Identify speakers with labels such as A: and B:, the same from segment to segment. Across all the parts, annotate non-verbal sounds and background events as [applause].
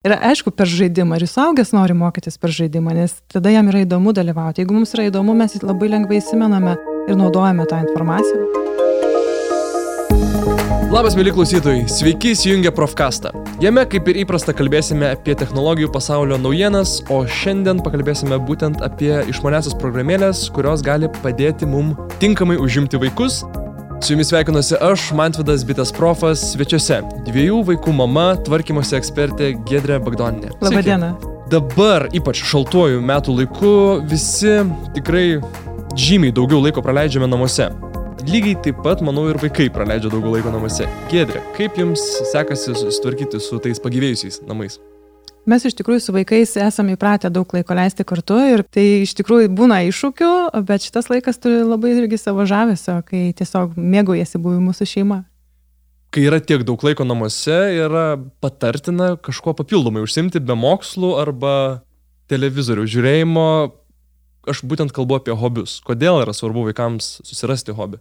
A: Ir aišku, per žaidimą. Ir suaugęs nori mokytis per žaidimą, nes tada jam yra įdomu dalyvauti. Jeigu mums yra įdomu, mes labai lengvai įsimename ir naudojame tą informaciją.
B: Labas, mėly klausytojai, sveiki įsijungę Profkastą. Jame, kaip ir įprasta, kalbėsime apie technologijų pasaulio naujienas, o šiandien pakalbėsime būtent apie išmanesias programėlės, kurios gali padėti mum tinkamai užimti vaikus Su jumis sveikinuosi aš, Mantvidas Bitas Profas, svečiuose. Dviejų vaikų mama, tvarkymosi ekspertė Gedrė Bagdoninė.
A: Labadiena.
B: Dabar, ypač šaltuoju metų laiku, visi tikrai žymiai daugiau laiko praleidžiame namuose. Lygiai taip pat, manau, ir vaikai praleidžia daugiau laiko namuose. Gedrė, kaip jums sekasi susitvarkyti su tais pagyvėjusiais namais?
A: Mes iš tikrųjų su vaikais esame įpratę daug laiko leisti kartu ir tai iš tikrųjų būna iššūkių, bet šitas laikas turi labai irgi savo žavesio, kai tiesiog mėgaujasi buvimu su šeima.
B: Kai yra tiek daug laiko namuose, yra patartina kažkuo papildomai užsimti be mokslų arba televizorių žiūrėjimo. Aš būtent kalbu apie hobius. Kodėl yra svarbu vaikams susirasti hobį?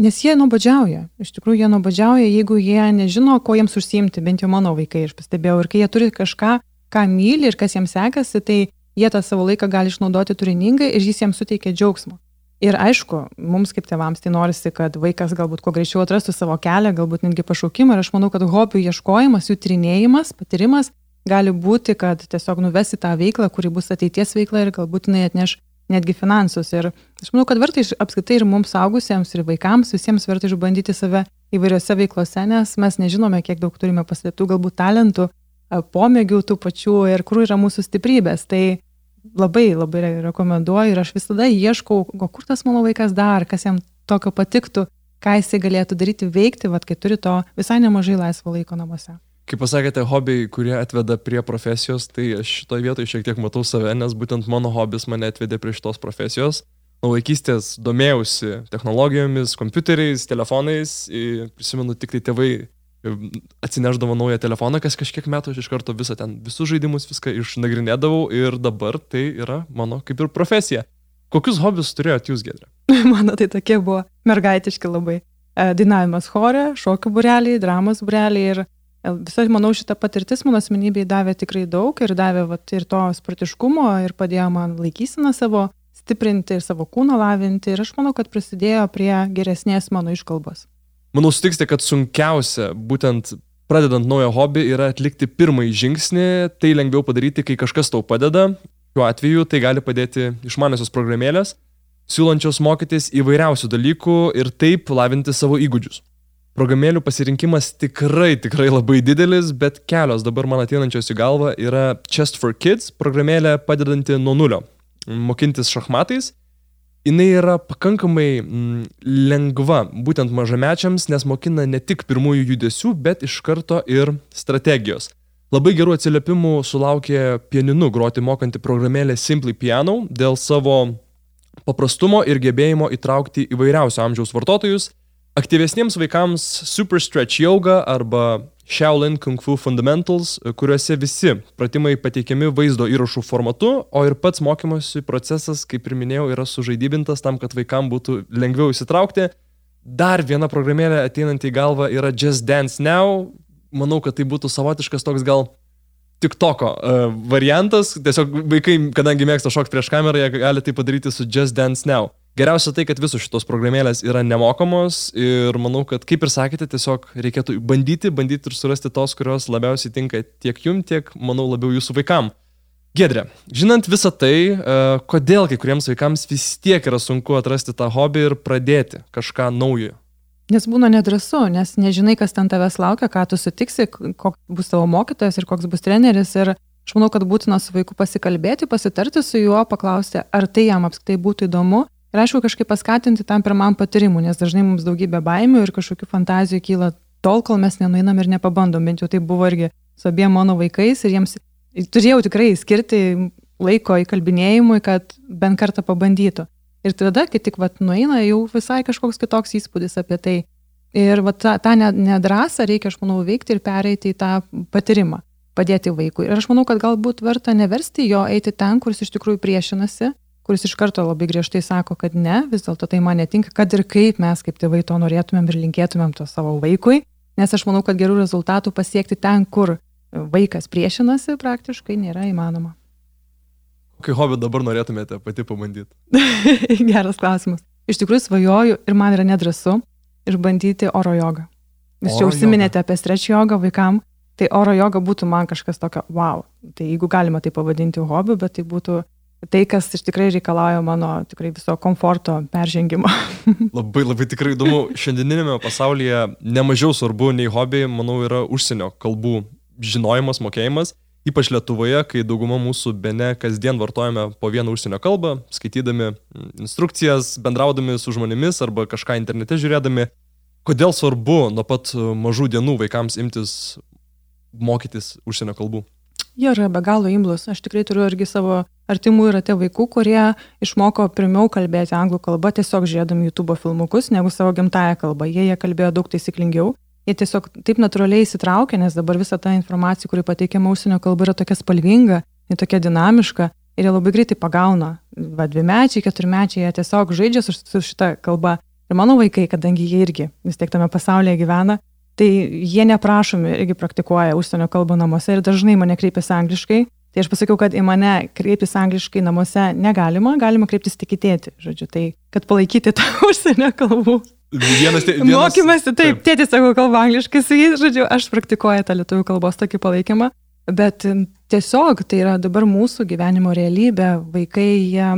A: Nes jie nuobodžiauja. Iš tikrųjų, jie nuobodžiauja, jeigu jie nežino, ko jiems užsiimti, bent jau mano vaikai, aš pastebėjau. Ir kai jie turi kažką, ką myli ir kas jiems sekasi, tai jie tą savo laiką gali išnaudoti turiningai ir jis jiems suteikia džiaugsmo. Ir aišku, mums kaip tėvams tai norisi, kad vaikas galbūt kuo greičiau atrastų savo kelią, galbūt netgi pašaukimą. Ir aš manau, kad hobių ieškojimas, jų tyrinėjimas, patyrimas gali būti, kad tiesiog nuvesi tą veiklą, kuri bus ateities veikla ir galbūt jinai atneš netgi finansus. Ir aš manau, kad verta iš, apskritai ir mums augusiems, ir vaikams, visiems verta išbandyti save įvairiose veiklose, nes mes nežinome, kiek daug turime paslėptų galbūt talentų, pomėgių tų pačių ir kur yra mūsų stiprybės. Tai labai, labai rekomenduoju ir aš visada ieškau, o kur tas mano vaikas dar, kas jam tokio patiktų, ką jisai galėtų daryti, veikti, vad kai turi to visai nemažai laisvo laiko namuose.
B: Kaip pasakėte, hobiai, kurie atveda prie profesijos, tai aš šitoje vietoje šiek tiek matau save, nes būtent mano hobis mane atvedė prie šitos profesijos. Nuo vaikystės domėjausi technologijomis, kompiuteriais, telefonais. Prisimenu, tik tai tėvai atsineždavo naują telefoną, kas kažkiek metų aš iš karto visą ten, visus žaidimus, viską išnagrinėdavau ir dabar tai yra mano kaip ir profesija. Kokius hobius turėjote jūs, Gedrė? [laughs]
A: Mano tai tokie buvo mergaitiški labai. E, dainavimas chore, šokių bureliai, dramos bureliai ir Visa, manau, šita patirtis mano asmenybei davė tikrai daug ir davė vat, ir to sportiškumo ir padėjo man laikysiną savo stiprinti ir savo kūną lavinti ir aš manau, kad prisidėjo prie geresnės mano iškalbos.
B: Manau, sutiksite, kad sunkiausia būtent pradedant naują hobį yra atlikti pirmąjį žingsnį, tai lengviau padaryti, kai kažkas tau padeda. Šiuo atveju tai gali padėti išmaniosios programėlės, siūlančios mokytis įvairiausių dalykų ir taip lavinti savo įgūdžius. Programėlių pasirinkimas tikrai, tikrai labai didelis, bet kelios dabar man ateinančios į galvą yra Chest for Kids, programėlė padedanti nuo nulio mokintis šachmatais. Jis yra pakankamai mm, lengva būtent mažamečiams, nes mokina ne tik pirmųjų judesių, bet iš karto ir strategijos. Labai gerų atsiliepimų sulaukė pianinu groti mokanti programėlė Simply Piano dėl savo paprastumo ir gebėjimo įtraukti įvairiausio amžiaus vartotojus Aktyvesniems vaikams Super Stretch Yoga arba Shaolin Kung Fu Fundamentals, kuriuose visi pratimai pateikiami vaizdo įrašų formatu, o ir pats mokymosi procesas, kaip ir minėjau, yra sužaidybintas tam, kad vaikam būtų lengviau įsitraukti. Dar viena programėlė ateinanti į galvą yra Just Dance Now. Manau, kad tai būtų savotiškas toks gal tik toko uh, variantas. Tiesiog vaikai, kadangi mėgsta šokti prieš kamerą, jie gali tai padaryti su Just Dance Now. Geriausia tai, kad visos šitos programėlės yra nemokamos ir manau, kad kaip ir sakėte, tiesiog reikėtų bandyti, bandyti ir surasti tos, kurios labiausiai tinka tiek jum, tiek, manau, labiau jūsų vaikam. Gedrė, žinant visą tai, e, kodėl kai kuriems vaikams vis tiek yra sunku atrasti tą hobį ir pradėti kažką naujo?
A: Nes būna nedrasu, nes nežinai, kas ten tavęs laukia, ką tu sutiksi, koks bus tavo mokytojas ir koks bus treneris. Ir aš manau, kad būtina su vaiku pasikalbėti, pasitarti su juo, paklausti, ar tai jam apskritai būtų įdomu Ir aišku, kažkaip paskatinti tam pirmam patyrimui, nes dažnai mums daugybė baimių ir kažkokių fantazijų kyla tol, kol mes nenuinam ir nepabandom. Bent jau tai buvo irgi su abiem mano vaikais ir jiems turėjau tikrai skirti laiko įkalbinėjimui, kad bent kartą pabandytų. Ir tada, kai tik vat nueina, jau visai kažkoks kitoks įspūdis apie tai. Ir vat, tą, tą nedrąsą reikia, aš manau, veikti ir pereiti į tą patyrimą, padėti vaikui. Ir aš manau, kad galbūt verta neversti jo eiti ten, kuris iš tikrųjų priešinasi, kuris iš karto labai griežtai sako, kad ne, vis dėlto tai man netinka, kad ir kaip mes kaip tėvai to norėtumėm ir linkėtumėm to savo vaikui, nes aš manau, kad gerų rezultatų pasiekti ten, kur vaikas priešinasi, praktiškai nėra įmanoma.
B: Kokį hobį dabar norėtumėte pati pabandyti? [laughs]
A: Geras klausimas. Iš tikrųjų svajoju ir man yra nedrasu išbandyti oro jogą. Jūs čia užsiminėte apie stretch jogą vaikam, tai oro joga būtų man kažkas tokio, wow. Tai jeigu galima tai pavadinti hobiu, bet tai būtų tai, kas iš tikrai reikalauja mano tikrai viso komforto peržengimo. [laughs]
B: labai, labai tikrai įdomu. Šiandieninėme pasaulyje nemažiau svarbu nei hobiai, manau, yra užsienio kalbų žinojimas, mokėjimas. Ypač Lietuvoje, kai dauguma mūsų bene kasdien vartojame po vieną užsienio kalbą, skaitydami instrukcijas, bendraudami su žmonėmis arba kažką internete žiūrėdami. Kodėl svarbu nuo pat mažų dienų vaikams imtis mokytis užsienio kalbų?
A: Jie yra be galo imlus. Aš tikrai turiu irgi savo artimų ir atė vaikų, kurie išmoko pirmiau kalbėti anglų kalbą tiesiog žiūrėdami YouTube filmukus negu savo gimtają kalbą. Jie, jie kalbėjo daug taisyklingiau jie tiesiog taip natūraliai įsitraukia, nes dabar visa ta informacija, kuri pateikiama užsienio kalba, yra tokia spalvinga, ji tokia dinamiška ir jie labai greitai pagauna. Va, dvimečiai, keturmečiai, jie tiesiog žaidžia su, su šitą kalbą. Ir mano vaikai, kadangi jie irgi vis tiek tame pasaulyje gyvena, tai jie neprašomi irgi praktikuoja užsienio kalbą namuose ir dažnai mane kreipiasi angliškai. Tai aš pasakiau, kad į mane kreiptis angliškai namuose negalima, galima kreiptis tik į tėtį, žodžiu, tai kad palaikyti tą [laughs] užsienio kalbų
B: Vienas, tė, vienas,
A: Mokymasi, taip, taip. tėtis sako kalba angliškai su jais, žodžiu, aš praktikuoju tą lietuvių kalbos tokį palaikymą, bet tiesiog tai yra dabar mūsų gyvenimo realybė, vaikai, jie,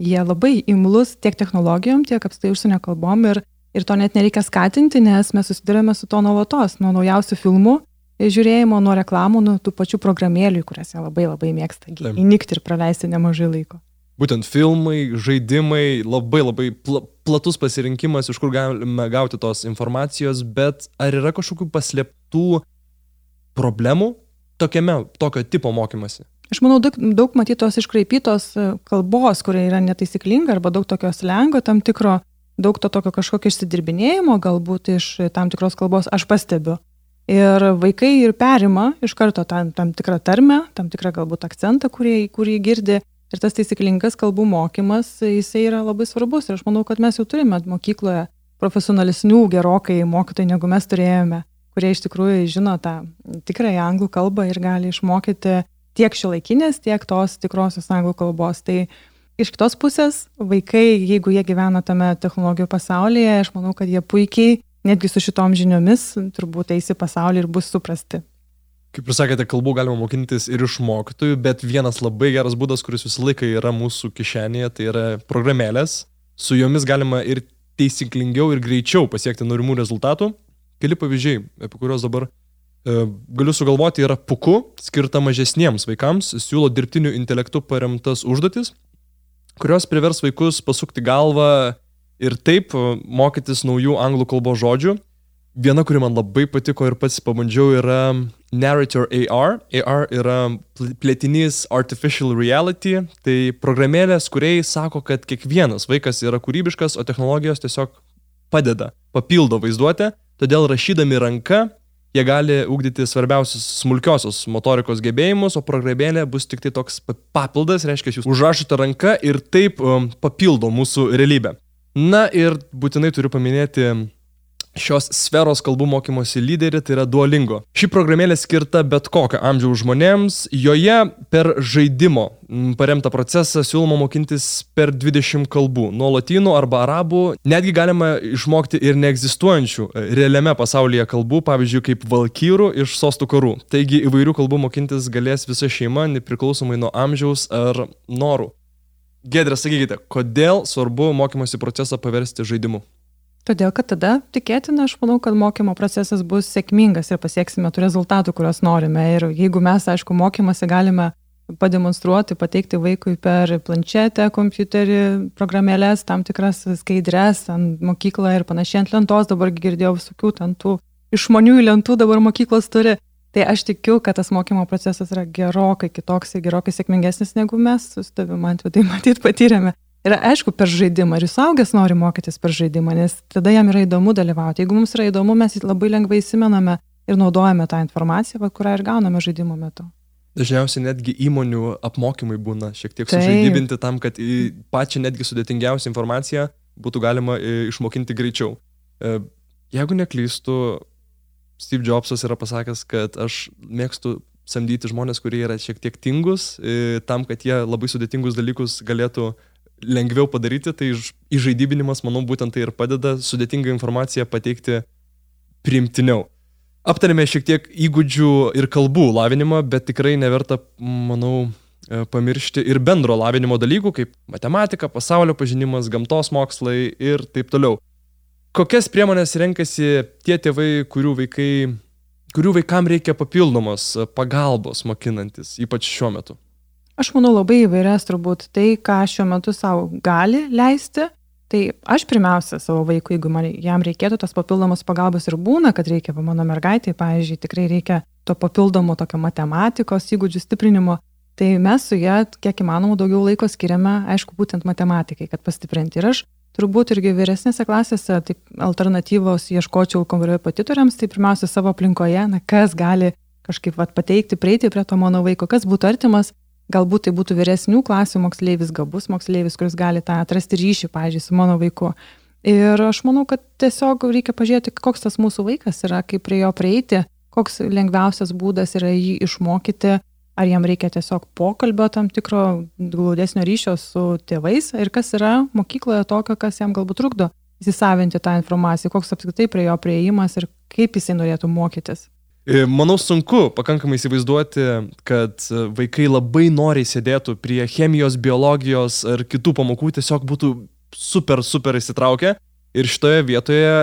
A: jie labai imlus tiek technologijom, tiek apstai užsienio kalbom ir, ir to net nereikia skatinti, nes mes susidurėme su to nuolatos, nuo naujausių filmų žiūrėjimo, nuo reklamų, nuo tų pačių programėlių, kurias jie labai labai mėgsta įnikti ir praleisti nemažai laiko
B: būtent filmai, žaidimai, labai labai pl platus pasirinkimas, iš kur galime gauti tos informacijos, bet ar yra kažkokių paslėptų problemų tokiame, tokio tipo mokymasi?
A: Aš manau, daug, daug matytos iškraipytos kalbos, kuria yra netaisyklinga, arba daug tokio slengo tam tikro, daug to tokio kažkokio išsidirbinėjimo galbūt iš tam tikros kalbos aš pastebiu. Ir vaikai ir perima iš karto tam, tam tikrą tarmę, tam tikrą galbūt akcentą, kurį, kurį girdi Ir tas taisyklingas kalbų mokymas, jisai yra labai svarbus. Ir aš manau, kad mes jau turime mokykloje profesionalesnių gerokai mokytojų, negu mes turėjome, kurie iš tikrųjų žino tą tikrąją anglų kalbą ir gali išmokyti tiek šiuolaikinės, tiek tos tikrosios anglų kalbos. Tai iš kitos pusės, vaikai, jeigu jie gyvena tame technologijų pasaulyje, aš manau, kad jie puikiai, netgi su šitom žiniomis, turbūt eisi pasaulį ir bus suprasti.
B: Kaip ir sakėte, kalbų galima mokintis ir iš mokytojų, bet vienas labai geras būdas, kuris visą laiką yra mūsų kišenėje, tai yra programėlės. Su jomis galima ir teisyklingiau ir greičiau pasiekti norimų rezultatų. Keli pavyzdžiai, apie kuriuos dabar e, galiu sugalvoti, yra puku, skirta mažesniems vaikams, siūlo dirbtiniu intelektu paremtas užduotis, kurios privers vaikus pasukti galvą ir taip e, mokytis naujų anglų kalbos žodžių. Viena, kuri man labai patiko ir pats pabandžiau, yra Narrator AR. AR yra plėtinys Artificial Reality. Tai programėlės, kuriai sako, kad kiekvienas vaikas yra kūrybiškas, o technologijos tiesiog padeda, papildo vaizduotę. Todėl rašydami ranka jie gali ugdyti svarbiausius smulkiosios motorikos gebėjimus, o programėlė bus tik tai toks papildas, reiškia, jūs užrašote ranką ir taip um, papildo mūsų realybę. Na ir būtinai turiu paminėti šios sferos kalbų mokymosi lyderį, tai yra Duolingo. Ši programėlė skirta bet kokio amžiaus žmonėms, joje per žaidimo paremtą procesą siūloma mokintis per 20 kalbų, nuo lotynų arba arabų, netgi galima išmokti ir neegzistuojančių e, realiame pasaulyje kalbų, pavyzdžiui, kaip valkyrų iš sostų karų. Taigi įvairių kalbų mokintis galės visa šeima, nepriklausomai nuo amžiaus ar norų. Gedrė, sakykite, kodėl svarbu mokymosi procesą paversti žaidimu?
A: Todėl, kad tada tikėtina, aš manau, kad mokymo procesas bus sėkmingas ir pasieksime tų rezultatų, kuriuos norime. Ir jeigu mes, aišku, mokymasi galime pademonstruoti, pateikti vaikui per planšetę, kompiuterį, programėlės, tam tikras skaidrės ant mokyklą ir panašiai ant lentos, dabar girdėjau visokių tų išmaniųjų lentų dabar mokyklos turi. Tai aš tikiu, kad tas mokymo procesas yra gerokai kitoks ir gerokai sėkmingesnis, negu mes su tavimi, man tai [laughs] matyt, patyrėme. Ir aišku, per žaidimą. Ir suaugęs nori mokytis per žaidimą, nes tada jam yra įdomu dalyvauti. Jeigu mums yra įdomu, mes labai lengvai įsimename ir naudojame tą informaciją, kurią ir gauname žaidimo metu.
B: Dažniausiai netgi įmonių apmokymai būna šiek tiek Taip. sužaidybinti tam, kad pačią netgi sudėtingiausią informaciją būtų galima e, išmokinti greičiau. E, jeigu neklystu, Steve Jobsas yra pasakęs, kad aš mėgstu samdyti žmonės, kurie yra šiek tiek tingus, e, tam, kad jie labai sudėtingus dalykus galėtų lengviau padaryti, tai įžaidybinimas, manau, būtent tai ir padeda sudėtingą informaciją pateikti primtiniau. Aptarėme šiek tiek įgūdžių ir kalbų lavinimą, bet tikrai neverta, manau, e, pamiršti ir bendro lavinimo dalykų, kaip matematika, pasaulio pažinimas, gamtos mokslai ir taip toliau. Kokias priemonės renkasi tie tėvai, kurių vaikai kurių vaikam reikia papildomos pagalbos mokinantis, ypač šiuo metu?
A: Aš manau labai įvairias turbūt tai, ką šiuo metu savo gali leisti. Tai aš pirmiausia savo vaikui, jeigu man, jam reikėtų tos papildomos pagalbos ir būna, kad reikia, va, mano mergaitai, pavyzdžiui, tikrai reikia to papildomo tokio matematikos įgūdžių stiprinimo, tai mes su ją kiek įmanoma daugiau laiko skiriame, aišku, būtent matematikai, kad pastiprinti. Ir aš turbūt irgi vyresnėse klasėse taip alternatyvos ieškočiau korepetitoriams, tai pirmiausia savo aplinkoje, na, kas gali kažkaip vat, pateikti, prieiti prie to mano vaiko, kas būtų artimas, galbūt tai būtų vyresnių klasių moksleivis, gabus moksleivis, kuris gali tą atrasti ryšį, pažiūrėjau, su mano vaiku. Ir aš manau, kad tiesiog reikia pažiūrėti, koks tas mūsų vaikas yra, kaip prie jo prieiti, koks lengviausias būdas yra jį išmokyti, ar jam reikia tiesiog pokalbio tam tikro glaudesnio ryšio su tėvais ir kas yra mokykloje tokio, kas jam galbūt trukdo įsisavinti tą informaciją, koks apskritai prie jo prieimas ir kaip jisai norėtų mokytis.
B: E, manau sunku pakankamai įsivaizduoti, kad vaikai labai noriai sėdėtų prie chemijos, biologijos ar kitų pamokų, tiesiog būtų super, super įsitraukę. Ir šitoje vietoje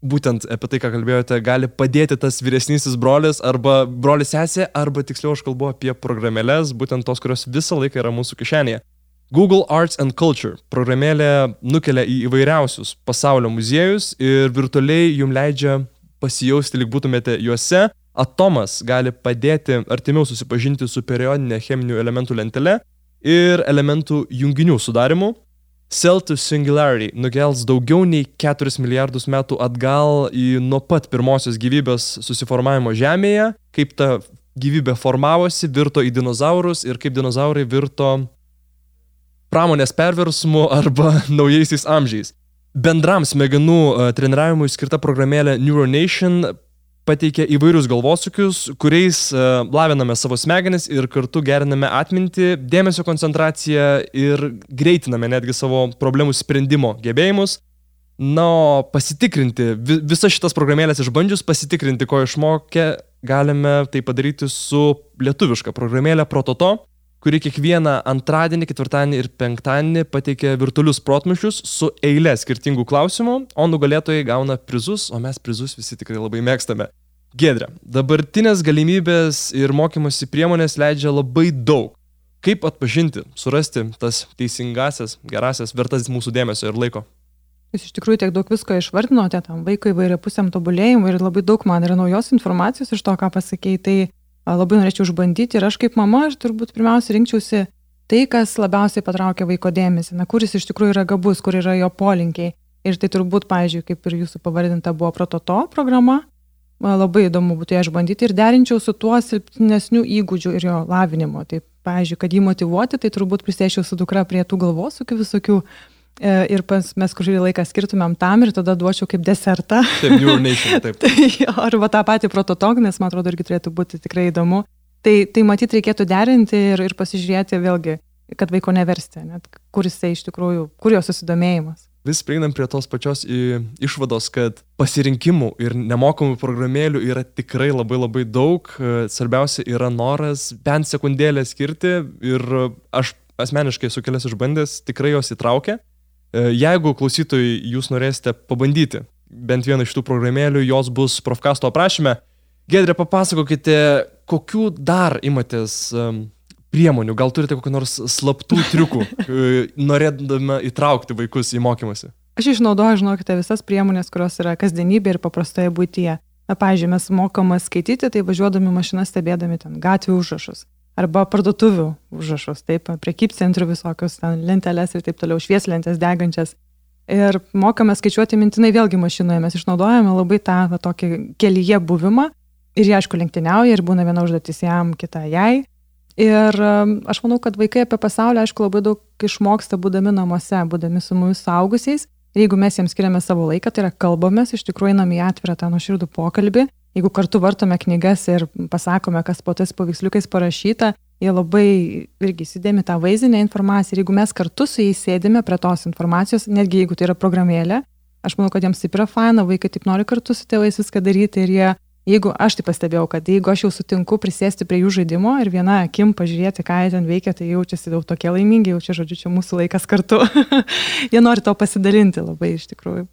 B: būtent apie tai, ką kalbėjote, gali padėti tas vyresnysis brolis arba brolis sesė, arba tiksliau aš kalbu apie programėlės, būtent tos, kurios visą laiką yra mūsų kišenėje. Google Arts and Culture programėlė nukelia į įvairiausius pasaulio muziejus ir virtualiai jums leidžia pasijausti, lyg būtumėte juose. Atomas gali padėti artimiau susipažinti su periodinė cheminių elementų lentele ir elementų junginių sudarimu. Cell to Singularity nukels daugiau nei 4 milijardus metų atgal į nuo pat pirmosios gyvybės susiformavimo Žemėje, kaip ta gyvybė formavosi, virto į dinozaurus ir kaip dinozaurai virto pramonės perversmu arba [laughs] naujaisiais amžiais. Bendram smegenų e, treniravimui skirta programėlė Neuronation pateikia įvairius galvosukius, kuriais uh, laviname savo smegenis ir kartu geriname atmintį, dėmesio koncentraciją ir greitiname netgi savo problemų sprendimo gebėjimus. Na, o pasitikrinti, visas šitas programėlės išbandžius, pasitikrinti, ko išmokė, galime tai padaryti su lietuviška programėlė Prototo, kuri kiekvieną antradienį, ketvirtadienį ir penktadienį pateikia virtualius protmušius su eilė skirtingų klausimų, o nugalėtojai gauna prizus, o mes prizus visi tikrai labai mėgstame. Gedrė, dabartinės galimybės ir mokymosi priemonės leidžia labai daug. Kaip atpažinti, surasti tas teisingasias, gerasias, vertas mūsų dėmesio ir laiko?
A: Jūs iš tikrųjų tiek daug visko išvardinote tam vaikui įvairia pusiam tobulėjimui ir labai daug man yra naujos informacijos iš to, ką pasakėjai. Tai labai norėčiau išbandyti ir aš kaip mama, aš turbūt pirmiausia rinkčiausi tai, kas labiausiai patraukia vaiko dėmesį, na, kuris iš tikrųjų yra gabus, kur yra jo polinkiai. Ir tai turbūt, pavyzdžiui, kaip ir jūsų pavadinta buvo prototo programa, labai įdomu būtų ją išbandyti ir derinčiau su tuo silpnesniu įgūdžiu ir jo lavinimu. Tai, pavyzdžiui, kad jį motivuoti, tai turbūt prisėčiau su dukra prie tų galvosukių visokių e, ir pas, mes kurį laiką skirtumėm tam ir tada duočiau kaip desertą.
B: Taip, Neuronation, [laughs] taip.
A: tai, arba tą patį prototog, nes man atrodo irgi turėtų būti tikrai įdomu. Tai, tai matyt reikėtų derinti ir, ir pasižiūrėti vėlgi, kad vaiko neversti, net kur jisai iš tikrųjų, kur jo susidomėjimas
B: vis prieinam prie tos pačios išvados, kad pasirinkimų ir nemokamų programėlių yra tikrai labai labai daug. Svarbiausia yra noras bent sekundėlę skirti ir aš asmeniškai esu kelias išbandęs, tikrai jos įtraukia. Jeigu klausytojai jūs norėsite pabandyti bent vieną iš tų programėlių, jos bus profkasto aprašyme. Gedrė, papasakokite, kokių dar imatės priemonių, gal turite kokių nors slaptų triukų, [laughs] e, norėdama įtraukti vaikus į mokymasi?
A: Aš išnaudoju, žinokite, visas priemonės, kurios yra kasdienybė ir paprastoje būtyje. Na, pavyzdžiui, mes mokome skaityti, tai važiuodami mašiną stebėdami ten gatvių užrašus arba parduotuvių užrašus, taip, prekybcentrių visokius ten lenteles ir taip toliau, švieslentės degančias. Ir mokame skaičiuoti mintinai vėlgi mašinoje, mes išnaudojame labai tą va, tokį kelyje buvimą ir jie aišku lenktyniauja ir būna viena užduotis jam, kita jai. Ir aš manau, kad vaikai apie pasaulį, aišku, labai daug išmoksta būdami namuose, būdami su mumis saugusiais. Ir jeigu mes jiems skiriame savo laiką, tai yra kalbamės, iš tikrųjų einame į atvirą tą nuoširdų pokalbį. Jeigu kartu vartome knygas ir pasakome, kas po tais paveiksliukais parašyta, jie labai irgi įsidėmi tą vaizdinę informaciją ir jeigu mes kartu su jais sėdime prie tos informacijos, netgi jeigu tai yra programėlė, aš manau, kad jiems taip yra faina, vaikai taip nori kartu su tėvais viską daryti ir jie, jeigu aš tai pastebėjau, kad jeigu aš jau sutinku prisėsti prie jų žaidimo ir viena akim pažiūrėti, ką jie ten veikia, tai jaučiasi daug tokie laimingi, jaučia, žodžiu, čia mūsų laikas kartu. [laughs] jie nori to pasidalinti labai iš tikrųjų.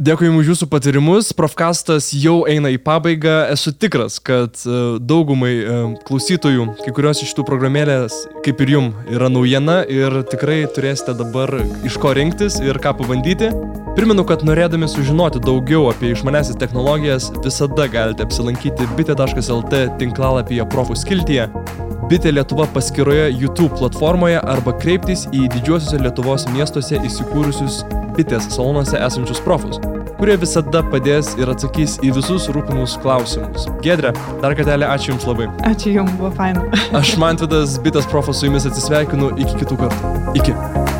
B: Dėkui Jums už Jūsų patirimus. Profkastas jau eina į pabaigą. Esu tikras, kad e, daugumai e, klausytojų, kai kurios iš tų programėlės, kaip ir Jums, yra naujiena ir tikrai turėsite dabar iš ko rinktis ir ką pabandyti. Primenu, kad norėdami sužinoti daugiau apie išmanesis technologijas, visada galite apsilankyti bitė.lt tinklalapyje profų skiltyje, bitė Lietuva paskyroje YouTube platformoje arba kreiptis į didžiuosiuose Lietuvos miestuose įsikūrusius bitės salonuose esančius profus kurie visada padės ir atsakys į visus rūpimus klausimus. Gedre, dar kartelį ačiū Jums labai.
A: Ačiū Jums, buvo faina.
B: Aš Mantvidas, bitės profas su Jumis atsisveikinu, iki kitų kartų. Iki.